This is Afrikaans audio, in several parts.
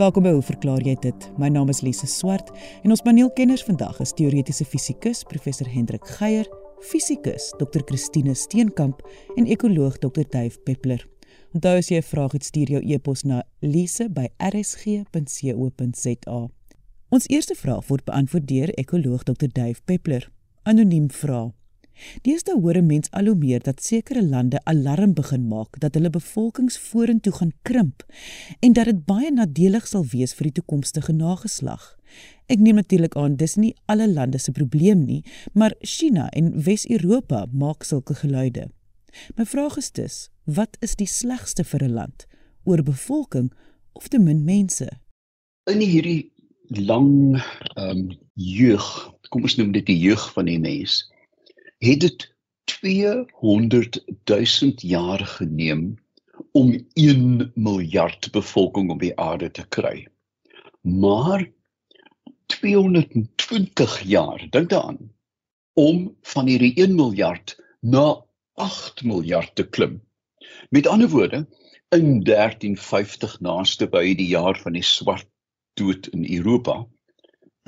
Welkom by Hoe verklaar jy dit? My naam is Lise Swart en ons paneelkenners vandag is teoretiese fisikus professor Hendrik Geier, fisikus Dr. Christine Steenkamp en ekoloog Dr. Dave Peppler. Onthou as jy 'n vraag het, stuur jou e-pos na lise@rsg.co.za. Ons eerste vraag word beantwoord deur ekoloog Dr. Dave Peppler. Anoniem vra: Deesdae hoor 'n mens al hoe meer dat sekere lande alarm begin maak dat hulle bevolkings vorentoe gaan krimp en dat dit baie nadelig sal wees vir die toekomstige nageslag. Ek neem natuurlik aan dis nie alle lande se probleem nie, maar China en Wes-Europa maak sulke geluide. My vraag is dus, wat is die slegste vir 'n land? Oor bevolking of te min mense? In hierdie lang ehm um, jeug, kom ons noem dit die jeug van die mens het dit 200 000 jaar geneem om 1 miljard bevolking op die aarde te kry. Maar 220 jaar, dink daaraan, om van hierdie 1 miljard na 8 miljard te klim. Met ander woorde, in 1350 naaste by die jaar van die swart dood in Europa,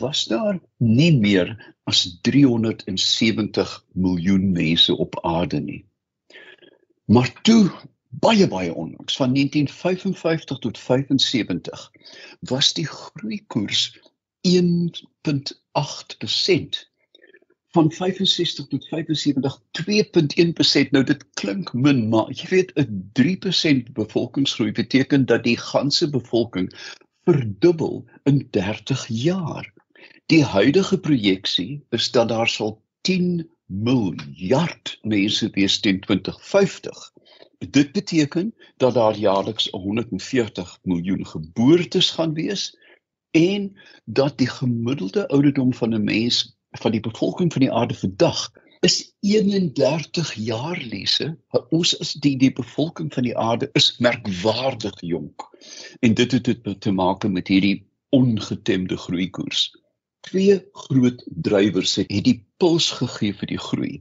was daar nie meer as 370 miljoen mense op aarde nie. Maar toe baie baie onlangs van 1955 tot 75 was die groeikoers 1.8% van 65 tot 75 2.1% nou dit klink min maar jy weet 'n 3% bevolkingsgroei beteken dat die ganse bevolking verdubbel in 30 jaar Die huidige projeksie is dat daar sal 10 miljard mense wees teen 2050. Dit beteken dat daar jaarliks 140 miljoen geboortes gaan wees en dat die gemiddelde ouderdom van 'n mens van die bevolking van die aarde vandag is 31 jaar lesse. Ons is die die bevolking van die aarde is merkwaardig jonk. En dit het dit te maak met hierdie ongetemde groeikoers twee groot drywers het die puls gegee vir die groei.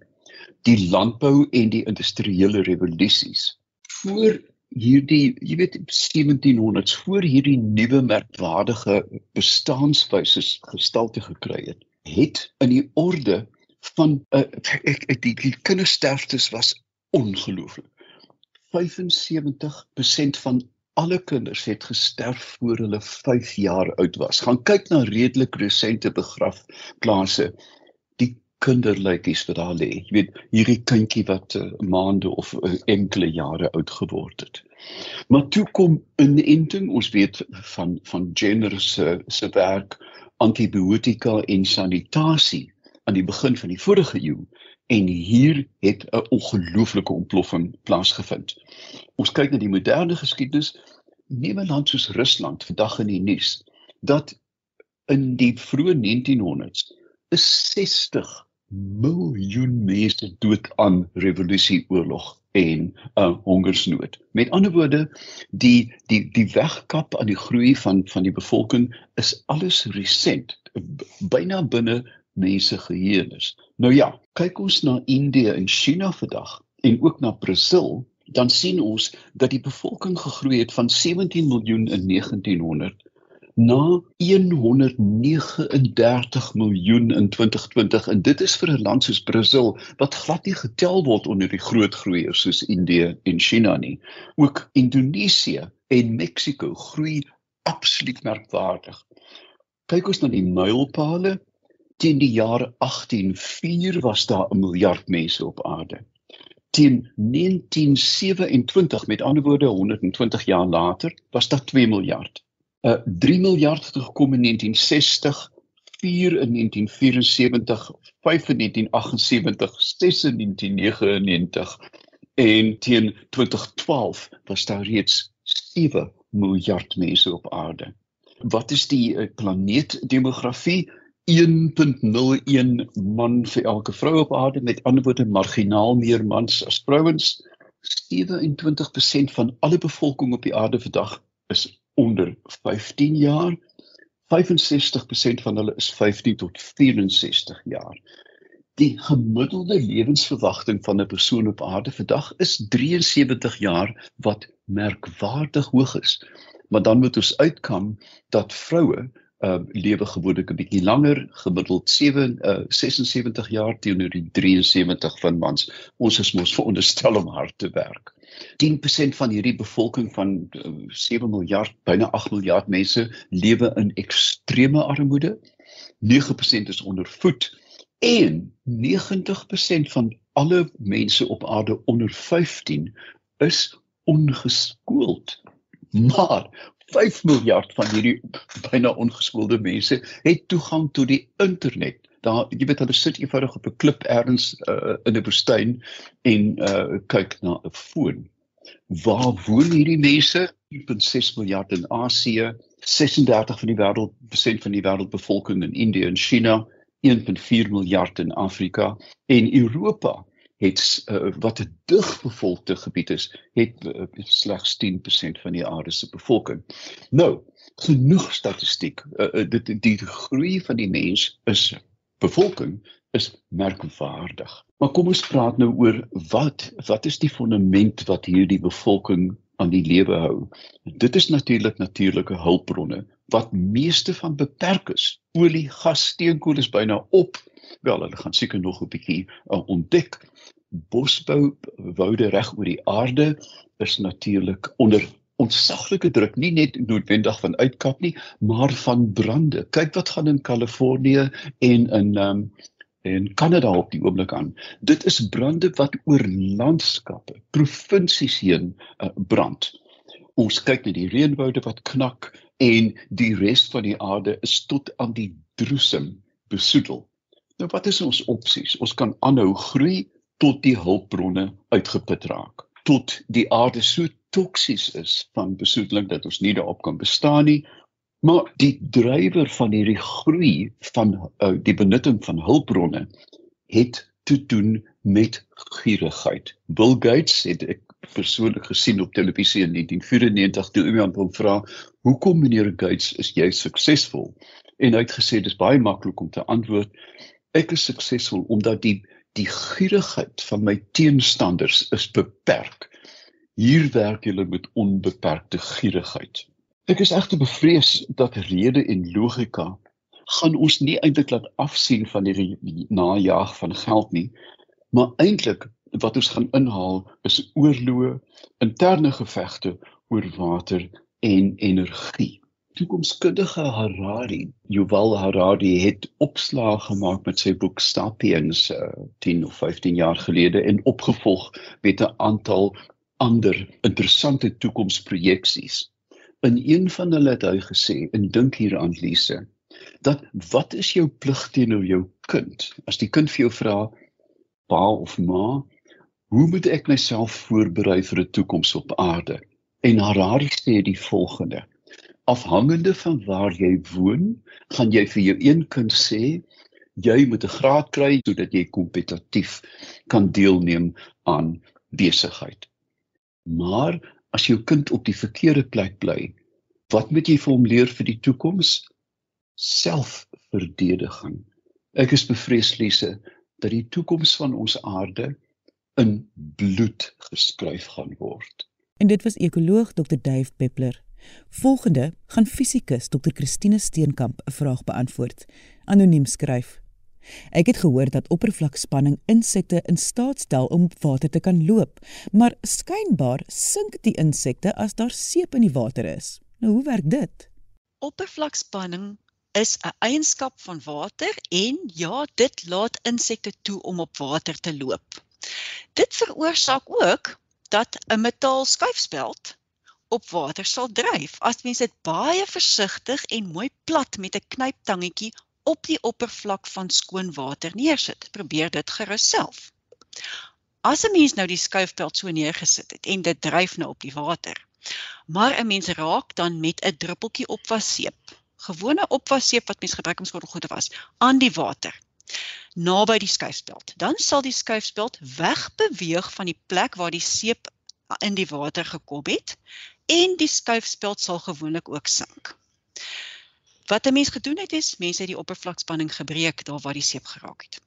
Die landbou en die industriële revolusies. Voor hierdie, jy weet 1700s, voor hierdie nuwe merkwaardige bestaanswyse gestalte gekry het, het in die orde van uh, ek, ek die, die kindersterftes was ongelooflik. 75% van alle kinders het gesterf voor hulle 5 jaar oud was. Gaan kyk na redelik resente begrafplaase. Die kinderlykies wat daar lê. Jy weet, hierdie kindjie wat uh, maande of uh, enkele jare oud geword het. Maar toe kom inenting, ons weet van van Jenner se se werk antibiotika en sanitasie aan die begin van die vorige eeu en hier het 'n ongelooflike ontploffing plaasgevind. Ons kyk na die moderne geskiedenis, neem 'n land soos Rusland vandag in die nuus dat in die vroeë 1900s is 60 miljoen mense dood aan revolusieoorlog en 'n uh, hongersnood. Met ander woorde, die die die wegkap aan die groei van van die bevolking is alles resent, byna binne mense geheuenis. Nou ja, kyk ons na Indië en China vandag en ook na Brasil, dan sien ons dat die bevolking gegroei het van 17 miljoen in 1900 na 139 miljoen in 2020 en dit is vir 'n land soos Brasil wat glad nie getel word onder die groot groeiers soos Indië en China nie. Ook Indonesië en Mexiko groei absoluut merkwaardig. Kyk ons na die mylpale teen die jaar 1804 was daar 'n miljard mense op aarde. Teen 1927, met ander woorde 120 jaar later, was daar 2 miljard. Uh 3 miljard het gekom in 1960, 4 in 1974, 5 in 1978, 6 in 1999 en teen 2012 was daar reeds 7 miljard mense op aarde. Wat is die uh, planeetdemografie? 1.01 man vir elke vrou op aarde. Met ander woorde marginaal meer mans as vrouens. 27% van alle bevolking op die aarde vandag is onder 15 jaar. 65% van hulle is 15 tot 64 jaar. Die gemiddelde lewensverwagting van 'n persoon op aarde vandag is 73 jaar wat merkwaardig hoog is. Maar dan moet ons uitkom dat vroue uh lewe gewoonlik 'n bietjie langer, gemiddeld 7 uh 76 jaar teenoor die 73 van mans. Ons is mos veronderstel om hard te werk. 10% van hierdie bevolking van uh, 7 miljard, byna 8 miljard mense lewe in ekstreme armoede. 9% is onder voet en 90% van alle mense op aarde onder 15 is ongeskoold. Maar 5 miljard van hierdie byna ongeskoelde mense het toegang tot die internet. Daar jy weet hulle sit eenvoudig op 'n klip ergens uh, in 'n woestyn en uh, kyk na 'n foon. Waar woon hierdie mense? 1.6 miljard in Asië, 36 van die wêreld persent van die wêreldbevolking in Indië en China, 1.4 miljard in Afrika en Europa het uh, wat 'n digbevolkte gebied is, het uh, slegs 10% van die aarde se bevolking. Nou, genoeg statistiek. Uh, dit die groei van die mens is bevolking is merkwaardig. Maar kom ons praat nou oor wat wat is die fondament wat hierdie bevolking aan die lewe hou. Dit is natuurlik natuurlike hulpbronne wat meeste van beperk is. Olie, gas, steenkool is byna op. Wel hulle gaan seker nog 'n bietjie uh, ontdek. Bosbou woude reg oor die aarde is natuurlik onder ontsaglike druk nie net noodwendig van uitkap nie maar van brande. Kyk wat gaan in Kalifornië en in um, en Kanada op die oomblik aan. Dit is brande wat oor landskappe provinsies heen uh, brand. Ons kyk na die reënwoude wat knak en die res van die aarde is tot aan die droesem besoedel Nou wat is ons opsies? Ons kan aanhou groei tot die hulpbronne uitgeput raak. Tot die aarde so toksies is van besoedeling dat ons nie daarop kan bestaan nie. Maar die drywer van hierdie groei van uh, die benutting van hulpbronne het te doen met gierigheid. Bill Gates het ek persoonlik gesien op televisie in 1994 toe iemand hom vra, "Hoekom meneer Gates is jy suksesvol?" En hy het gesê dis baie maklik om te antwoord, ek is suksesvol omdat die die gierigheid van my teenstanders is beperk. Hier werk julle met onbeperkte gierigheid. Ek is egter bevrees dat rede en logika gaan ons nie eintlik laat afsien van die najaag van geld nie, maar eintlik wat ons gaan inhaal is oorloë, interne gevegte oor water en energie toekomskundige Harari, Yuval Harari het opslae gemaak met sy boek Sapiens uh, eh, 10 of 15 jaar gelede en opgevolg met 'n aantal ander interessante toekomsprojeksies. In een van hulle het hy gesê, en dink hieraan Lise, dat wat is jou plig teenoor jou kind? As die kind vir jou vra, pa of ma, hoe moet ek myself voorberei vir 'n toekoms op aarde? En Harari sê die volgende: afhangende van waar jy woon, gaan jy vir jou een kind sê jy moet 'n graad kry sodat jy kompetitief kan deelneem aan besigheid. Maar as jou kind op die verkeerde plek bly, wat moet jy vir hom leer vir die toekoms? Selfverdediging. Ek is bevrees Lise dat die toekoms van ons aarde in bloed geskryf gaan word. En dit was ekoloog Dr. Dave Peppler Volgende gaan fisikus Dr. Christine Steenkamp 'n vraag beantwoord. Anoniem skryf: Ek het gehoor dat oppervlakspanning insekte in staat stel om op water te kan loop, maar skynbaar sink die insekte as daar seep in die water is. Nou hoe werk dit? Oppervlakspanning is 'n eienskap van water en ja, dit laat insekte toe om op water te loop. Dit veroorsaak ook dat 'n metaal skuifspeld op water sal dryf as mens dit baie versigtig en mooi plat met 'n knyptangetjie op die oppervlak van skoon water neersit. Probeer dit gerus self. As 'n mens nou die skuifpeld so neergesit het en dit dryf nou op die water, maar 'n mens raak dan met 'n druppeltjie opwasseep, gewone opwasseep wat mens gebruik om skottelgoed te was, aan die water naby die skuifspeld, dan sal die skuifspeld wegbeweeg van die plek waar die seep in die water gekom het en die skuifspeld sal gewoonlik ook sink. Wat 'n mens gedoen het is mense het die oppervlakspanning gebreek daar waar die seep geraak het.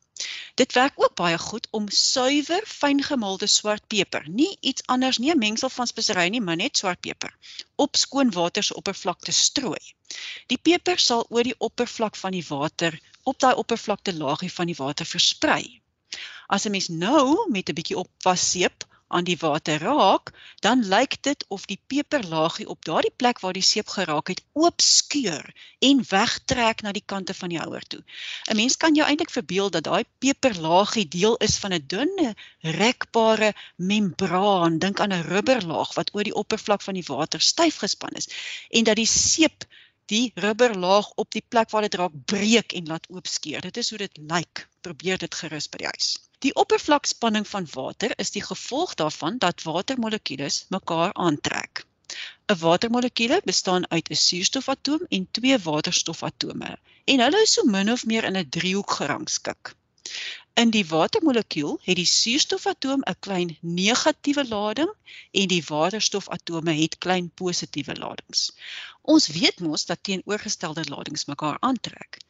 Dit werk ook baie goed om suiwer fyn gemaalde swart peper, nie iets anders nie, 'n mengsel van spesery nie, maar net swart peper, op skoon water se oppervlak te strooi. Die peper sal oor die oppervlak van die water op daai oppervlakte laagie van die water versprei. As 'n mens nou met 'n bietjie opwasseep aan die water raak, dan lyk dit of die peperlaagie op daardie plek waar die seep geraak het oop skeur en wegtrek na die kante van die houer toe. 'n Mens kan jou eintlik verbeel dat daai peperlaagie deel is van 'n dunne, rekbare membraan, dink aan 'n rubberlaag wat oor die oppervlak van die water styf gespan is en dat die seep die rubberlaag op die plek waar dit raak breek en laat oopskeur. Dit is hoe dit lyk. Probeer dit gerus by die huis. Die oppervlakspanning van water is die gevolg daarvan dat watermolekules mekaar aantrek. 'n Watermolekuule bestaan uit 'n suurstofatoom en twee waterstofatome en hulle is so min of meer in 'n driehoek gerangskik. In die watermolekuul het die suurstofatoom 'n klein negatiewe lading en die waterstofatome het klein positiewe ladings. Ons weet mos dat teenoorgestelde ladings mekaar aantrek.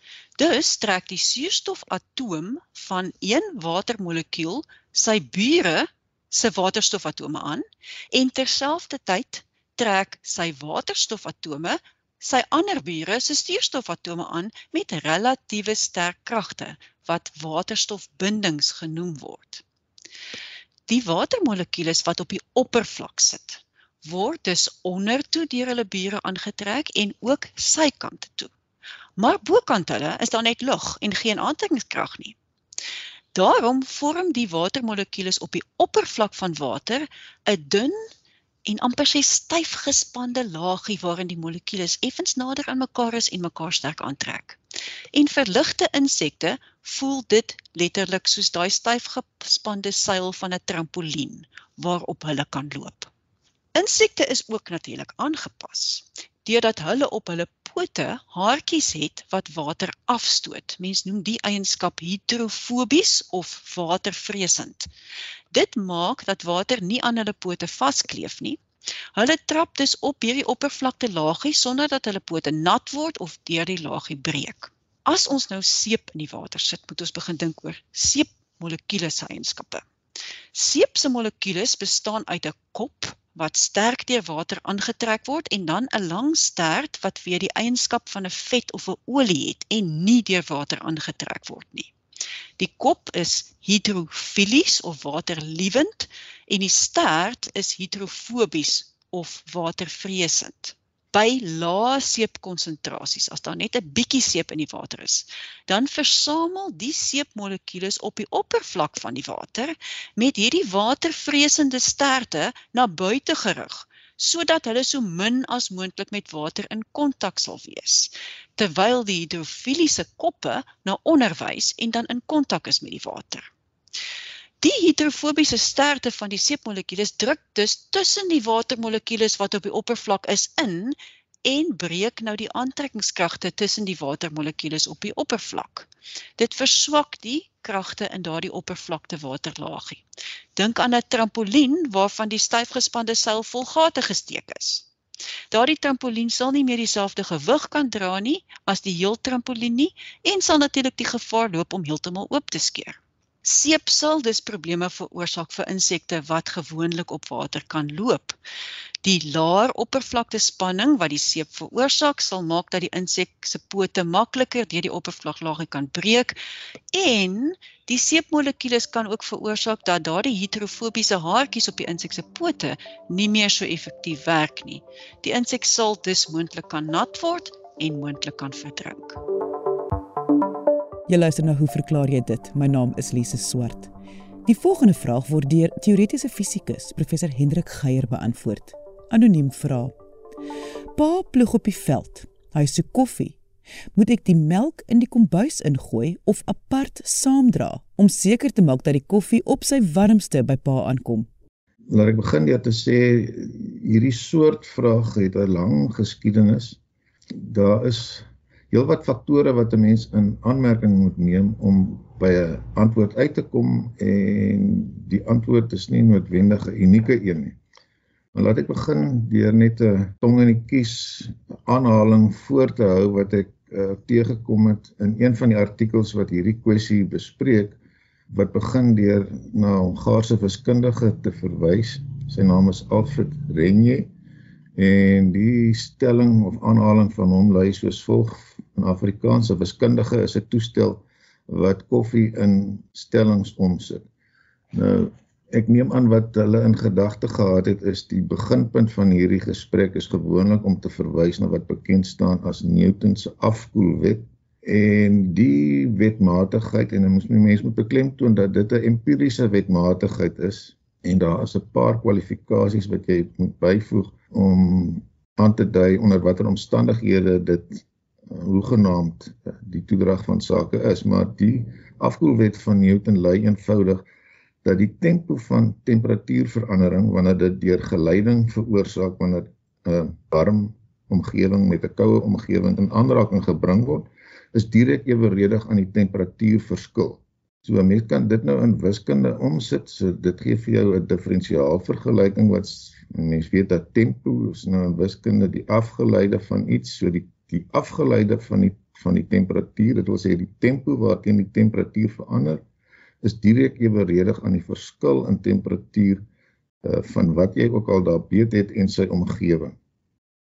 Dus trek die suurstofatoom van een watermolekuul sy bure se waterstofatome aan en terselfdertyd trek sy waterstofatome sy ander bure se suurstofatome aan met relatiewe sterk kragte wat waterstofbindings genoem word. Die watermolekules wat op die oppervlak sit, word dus ondertoe deur hulle bure aangetrek en ook sykante toe. Maar bokant hulle is daar net lug en geen aantrekkingskrag nie. Daarom vorm die watermolekules op die oppervlak van water 'n dun en amper sy styf gespande laagie waarin die molekules effens nader aan mekaar is en mekaar sterk aantrek. En vir ligte insekte voel dit letterlik soos daai styf gespande seil van 'n trampolien waarop hulle kan loop. Insekte is ook natuurlik aangepas deurdat hulle op hulle pote haartjies het wat water afstoot. Mens noem die eienskap hidrofobies of watervreesend. Dit maak dat water nie aan hulle pote vaskleef nie. Hulle trap dus op hierdie oppervlakte laagie sonder dat hulle pote nat word of deur die laagie breek. As ons nou seep in die water sit, moet ons begin dink oor seepmolekules se eienskappe. Seep se molekules bestaan uit 'n kop wat sterk deur water aangetrek word en dan 'n lang stert wat weer die eienskap van 'n vet of 'n olie het en nie deur water aangetrek word nie. Die kop is hidrofilies of waterliewend en die stert is hidrofobies of watervreesend. By lae seepkonsentrasies, as daar net 'n bietjie seep in die water is, dan versamel die seepmolekules op die oppervlak van die water met hierdie watervreesende sterte na buite gerig sodat hulle so min as moontlik met water in kontak sal wees terwyl die hidrofiliese koppe na onder wys en dan in kontak is met die water. Die hidrofobiese sterkte van die seepmolekules druk dus tussen die watermolekules wat op die oppervlak is in en breek nou die aantrekkingskragte tussen die watermolekules op die oppervlak. Dit verswak die kragte in daardie oppervlakte waterlaagie. Dink aan 'n trampolien waarvan die styfgespande seil vol gate gesteek is. Daardie trampolien sal nie meer dieselfde gewig kan dra nie as die heel trampolien nie en sal natuurlik die gevaar loop om heeltemal oop te skeur. Seep sal dus probleme veroorsaak vir insekte wat gewoonlik op water kan loop. Die laer oppervlakte spanning wat die seep veroorsaak sal maak dat die insek se pote makliker deur die oppervlaklaagie kan breek en die seepmolekules kan ook veroorsaak dat daardie hidrofobiese haartjies op die insek se pote nie meer so effektief werk nie. Die insek sal dus moontlik kan nat word en moontlik kan verdrink. Jy luister na hoe verklaar jy dit? My naam is Lise Swart. Die volgende vraag word deur teoretiese fisikus professor Hendrik Geier beantwoord anoniem vra. Pa ploeg op die veld. Hy soek koffie. Moet ek die melk in die kombuis ingooi of apart saamdra om seker te maak dat die koffie op sy warmste by pa aankom? Laat ek begin deur te sê hierdie soort vraag het 'n lang geskiedenis. Daar is heelwat faktore wat 'n mens in aanmerking moet neem om by 'n antwoord uit te kom en die antwoord is nie noodwendig 'n unieke een nie. Maar laat ek begin deur net 'n tong in die kies aanhaling voor te hou wat ek uh, teëgekom het in een van die artikels wat hierdie kwessie bespreek wat begin deur na 'n Hongaarse wiskundige te verwys. Sy naam is Alfred Renje en die stelling of aanhaling van hom lui soos volg: 'n Afrikaanse wiskundige is 'n toestel wat koffie in stellings omsit. Nou ek neem aan wat hulle in gedagte gehad het is die beginpunt van hierdie gesprek is gewoonlik om te verwys na wat bekend staan as Newton se afkoelwet en die wetmatigheid en ons moet mense moet beklemtoon dat dit 'n empiriese wetmatigheid is en daar is 'n paar kwalifikasies wat jy moet byvoeg om aan te dui onder watter omstandighede dit hoegenaamd die toedrag van sake is maar die afkoelwet van Newton lui eenvoudig dat die tempo van temperatuurverandering wanneer dit deur geleiding veroorsaak wanneer 'n uh, warm omgewing met 'n koue omgewing in aanraking gebring word, is direk eweredig aan die temperatuurverskil. So 'n mens kan dit nou in wiskunde omsit. So dit gee vir jou 'n diferensiaalvergelyking wat mens weet dat tempo is nou in wiskunde die afgeleide van iets, so die die afgeleide van die van die temperatuur, dit wil sê die tempo waarteen die temperatuur verander is direk eweredig aan die verskil in temperatuur uh van wat jy ook al daar weet het en sy omgewing.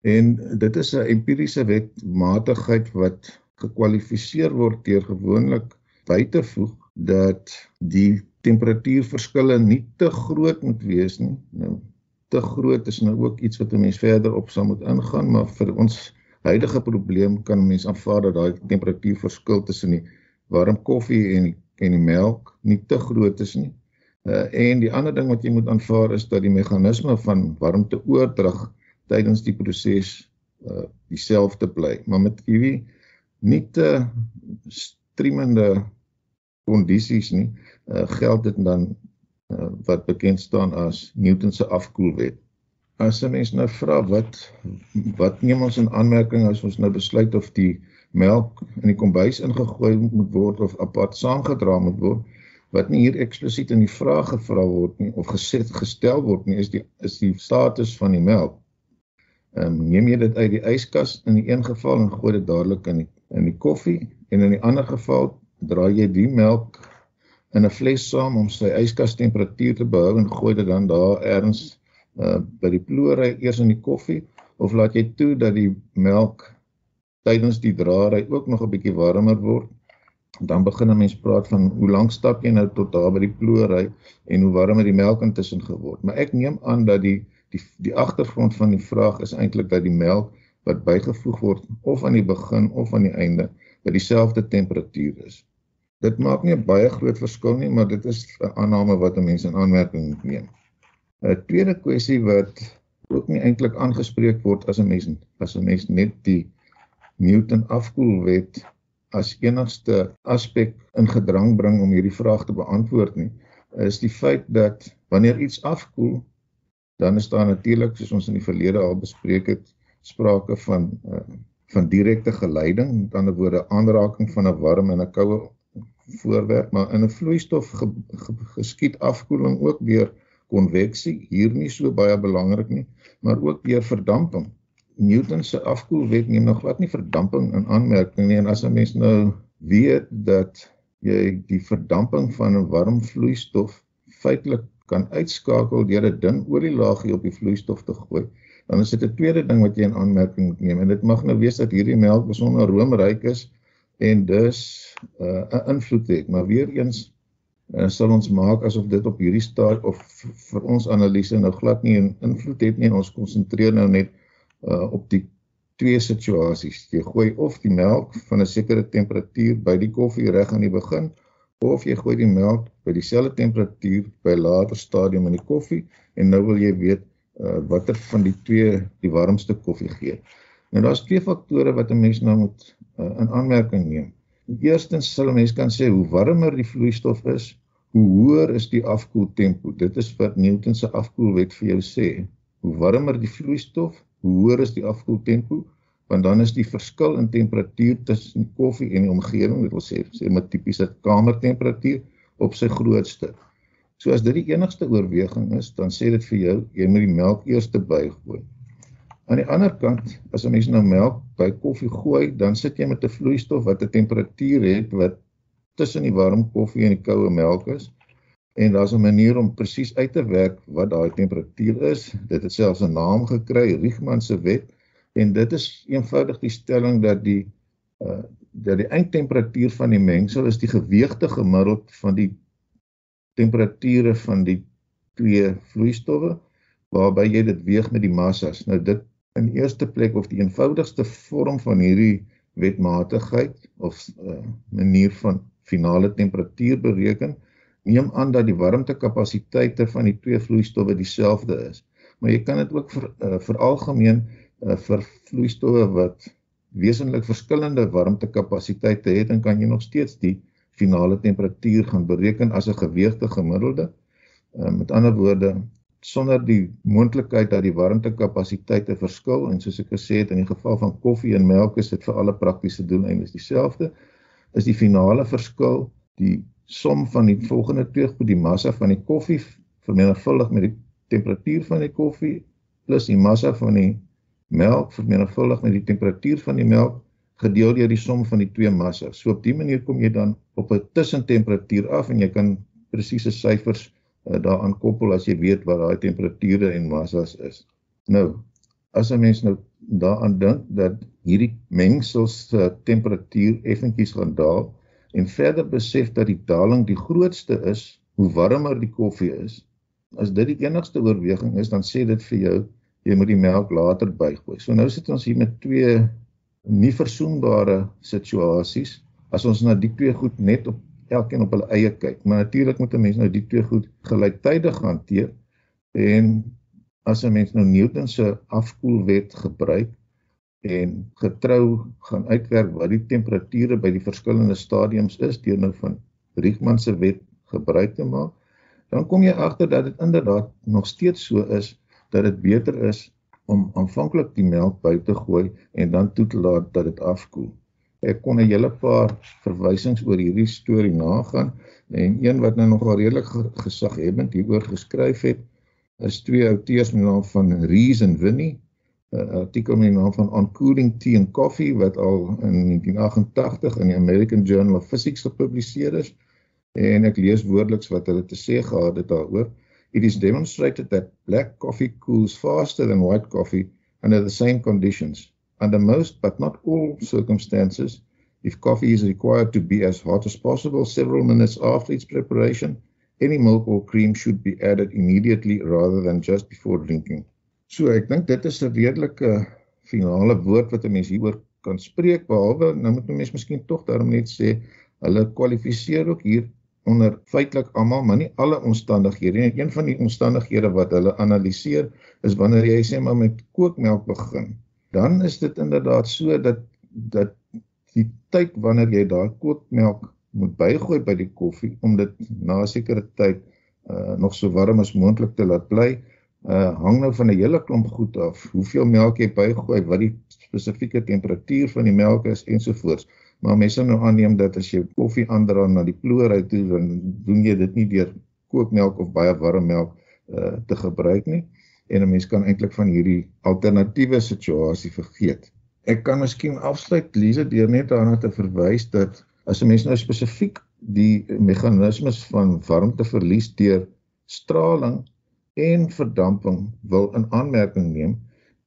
En dit is 'n empiriese wetmatigheid wat gekwalifiseer word deur gewoonlik by te voeg dat die temperatuurverskille nie te groot moet wees nie. Nou te groot is nou ook iets wat 'n mens verder op sal moet ingaan, maar vir ons huidige probleem kan 'n mens aanvaar dat daai temperatuurverskil tussen die warm koffie en die en die melk nie te groot is nie. Uh en die ander ding wat jy moet aanvaar is dat die meganisme van warmteoordrag tydens die proses uh dieselfde bly. Maar met hierdie nie te streamende kondisies nie, uh geld dit dan uh wat bekend staan as Newton se afkoelwet. As 'n mens nou vra wat wat neem ons in aanmerking as ons nou besluit of die melk in die kombuis ingegooi moet word of apart saamgedra moet word wat nie hier eksplisiet in die vraag gevra word nie of gesê gestel word nie is die is die status van die melk. Ehm um, neem jy dit uit die yskas in die een geval en gooi dit dadelik in die in die koffie en in die ander geval draai jy die melk in 'n fles saam om sy yskas temperatuur te behou en gooi dit dan daar ergens uh, by die ploery eers in die koffie of laat jy toe dat die melk tydens die draai ook nog 'n bietjie warmer word. Dan begin 'n mens praat van hoe lank stap jy nou tot daar by die ploery en hoe warm het die melk intussen geword. Maar ek neem aan dat die die die agtergrond van die vraag is eintlik dat die melk wat bygevoeg word of aan die begin of aan die einde by dieselfde temperatuur is. Dit maak nie 'n baie groot verskil nie, maar dit is 'n aanname wat 'n mens in aanmerking moet neem. 'n Tweede kwessie wat ook nie eintlik aangespreek word as 'n mens as 'n mens net die Newton afkoelwet as enigste aspek in gedrang bring om hierdie vraag te beantwoord nie, is die feit dat wanneer iets afkoel, dan is daar natuurlik soos ons in die verlede al bespreek het, sprake van uh, van direkte geleiding, met ander woorde aanraking van 'n warm en 'n koue voorwerp, maar in 'n vloeistof ge, ge, geskied afkoeling ook deur konveksie, hier nie so baie belangrik nie, maar ook deur verdamping. Newton se afkoelwet neem nog glad nie verdamping in aanmerking nie en as 'n mens nou weet dat jy die verdamping van 'n warm vloeistof feitelik kan uitskakel deur 'n dun olielaagie op die vloeistof te gooi, dan is dit 'n tweede ding wat jy in aanmerking moet neem en dit mag nou wees dat hierdie melk besonder roomryk is en dus uh, 'n uh, invloed het, maar weer eens uh, sal ons maak asof dit op hierdie stadium of vir ons analise nou glad nie 'n invloed het nie ons konsentreer nou net uh, op die twee situasies. Jy gooi of die melk van 'n sekere temperatuur by die koffie reg aan die begin of jy gooi die melk by dieselfde temperatuur by later stadium in die koffie en nou wil jy weet uh, watter van die twee die warmste koffie gee. Nou daar's twee faktore wat 'n mens nou moet uh, in aanmerking neem. Eerstens sal 'n mens kan sê hoe warmer die vloeistof is, hoe hoër is die afkoeltempo. Dit is wat Newton se afkoelwet vir jou sê. Hoe warmer die vloeistof, hoe hoër is die afkoeltempo want dan is die verskil in temperatuur tussen koffie en die omgewing, dit wil sê sê met tipiese kamertemperatuur op sy grootste. So as dit die enigste oorweging is, dan sê dit vir jou jy moet die melk eers bygooi. Aan die ander kant, as 'n mens nou melk by koffie gooi, dan sit jy met 'n vloeistof wat 'n temperatuur het wat tussen die warm koffie en die koue melk is. En daar's 'n manier om presies uit te werk wat daai temperatuur is. Dit het selfs 'n naam gekry, Riemann se wet, en dit is eenvoudig die stelling dat die uh dat die eindtemperatuur van die mengsel is die geweegte gemiddeld van die temperature van die twee vloeistowwe waarby jy dit weeg met die massas. Nou dit in eerste plek of die eenvoudigste vorm van hierdie wetmatigheid of uh, manier van finale temperatuur bereken neem aan dat die warmtekapasiteite van die twee vloeistowwe dieselfde is. Maar jy kan dit ook vir uh, vir algemeen uh, vir vloeistowwe wat wesentlik verskillende warmtekapasiteite het, dan kan jy nog steeds die finale temperatuur gaan bereken as 'n geweegde gemiddelde. Uh, met ander woorde, sonder die moontlikheid dat die warmtekapasiteite verskil en soos ek gesê het in die geval van koffie en melk is dit vir alle praktiese doeleindes dieselfde is die finale verskil die som van die volgende twee goed die massa van die koffie vermenigvuldig met die temperatuur van die koffie plus die massa van die melk vermenigvuldig met die temperatuur van die melk gedeel deur die som van die twee massas. So op dië manier kom jy dan op 'n tussentemperatuur af en jy kan presiese syfers uh, daaraan koppel as jy weet wat daai temperature en massas is. Nou, as 'n mens nou daaraan dink dat hierdie mengsels se uh, temperatuur effentjies gaan daal en verder besef dat die daling die grootste is hoe warmer die koffie is, as dit die enigste oorweging is, dan sê dit vir jou jy moet die melk later bygooi. So nou sit ons hier met twee nie versoenbare situasies. As ons na die twee goed net op elkeen op hulle eie kyk. Maar natuurlik moet 'n mens nou die twee goed gelyktydig hanteer. En as 'n mens nou Newton se afkoelwet gebruik en getrou gaan uitwerk wat die temperature by die verskillende stadiums is deur nou van Riemann se wet gebruik te maak, dan kom jy agter dat dit inderdaad nog steeds so is dat dit beter is om aanvanklik die melk by te gooi en dan toe te laat dat dit afkoel. Ek kon 'n hele paar verwysings oor hierdie storie nagaan en een wat nou nogal redelik gesaghebend hieroor geskryf het is twee outeurs met die naam van Rees en Winnie 'n artikel met die naam van On Cooling Tea and Coffee wat al in 1988 in die American Journal of Physics gepubliseer is. En ek lees woordeliks wat hulle te sê gehad het daaroor. It is demonstrated that black coffee cools faster than white coffee under the same conditions. Under most, but not all circumstances, if coffee is required to be as hot as possible several minutes after its preparation, any milk or cream should be added immediately rather than just before drinking. So ek dink dit is 'n redelike finale woord wat 'n mens hieroor kan spreek behalwe nou moet 'n mens miskien tog daarom net sê hulle kwalifiseer ook hier onder feitelik almal maar nie alle omstandighede nie. Een van die omstandighede wat hulle analiseer is wanneer jy sê maar met kookmelk begin dan is dit inderdaad so dat dat die tyd wanneer jy daai kookmelk moet bygooi by die koffie om dit na 'n sekere tyd uh nog so warm as moontlik te laat bly. Uh hang nou van 'n hele klomp goed af. Hoeveel melk jy bygooi wat die spesifieke temperatuur van die melk is ensovoorts. Maar mense nou aanneem dat as jy koffie aandra na die ploer uit toe dan doen jy dit nie deur kookmelk of baie warm melk uh te gebruik nie. En 'n mens kan eintlik van hierdie alternatiewe situasie vergeet. Ek kan miskien afsluit Lize deur net daarna te verwys dat as 'n mens nou spesifiek die meganismes van warmteverlies deur straling en verdamping wil in aanmerking neem,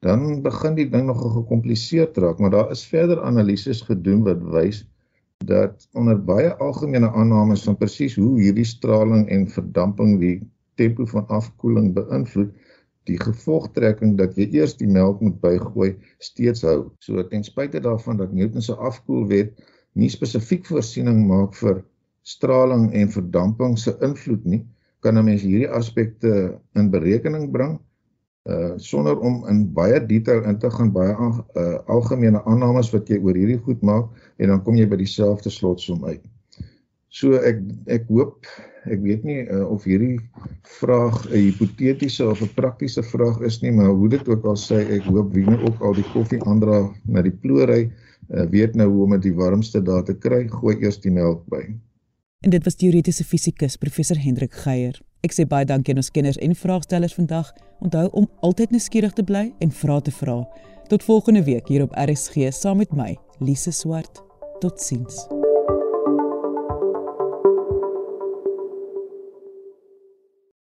dan begin die ding nogal gekompliseerd raak, maar daar is verder analises gedoen wat wys dat onder baie algemene aannames van presies hoe hierdie straling en verdamping die tempo van afkoeling beïnvloed, die gevolgtrekking dat jy eers die melk moet bygooi steeds hou. So ten spyte daarvan dat Newton se afkoelwet nie spesifiek voorsiening maak vir straling en verdamping se invloed nie, kan 'n mens hierdie aspekte in berekening bring uh sonder om in baie detail in te gaan baie uh, algemene aannames wat jy oor hierdie goed maak en dan kom jy by dieselfde slotsom uit. So ek ek hoop ek weet nie uh, of hierdie vraag 'n hipotetiese of 'n praktiese vraag is nie, maar hoe dit ook al sê, ek hoop wie nou ook al die koffie aandra na die ploery, uh, weet nou hoe om dit die warmste daar te kry, gooi eers die melk by. En dit was teoretiese fisikus professor Hendrik Geier. Ek sê baie dankie aan ons kenners en vraagstellers vandag. Onthou om altyd nuuskierig te bly en vra te vra. Tot volgende week hier op RSG saam met my, Lise Swart. Totsiens.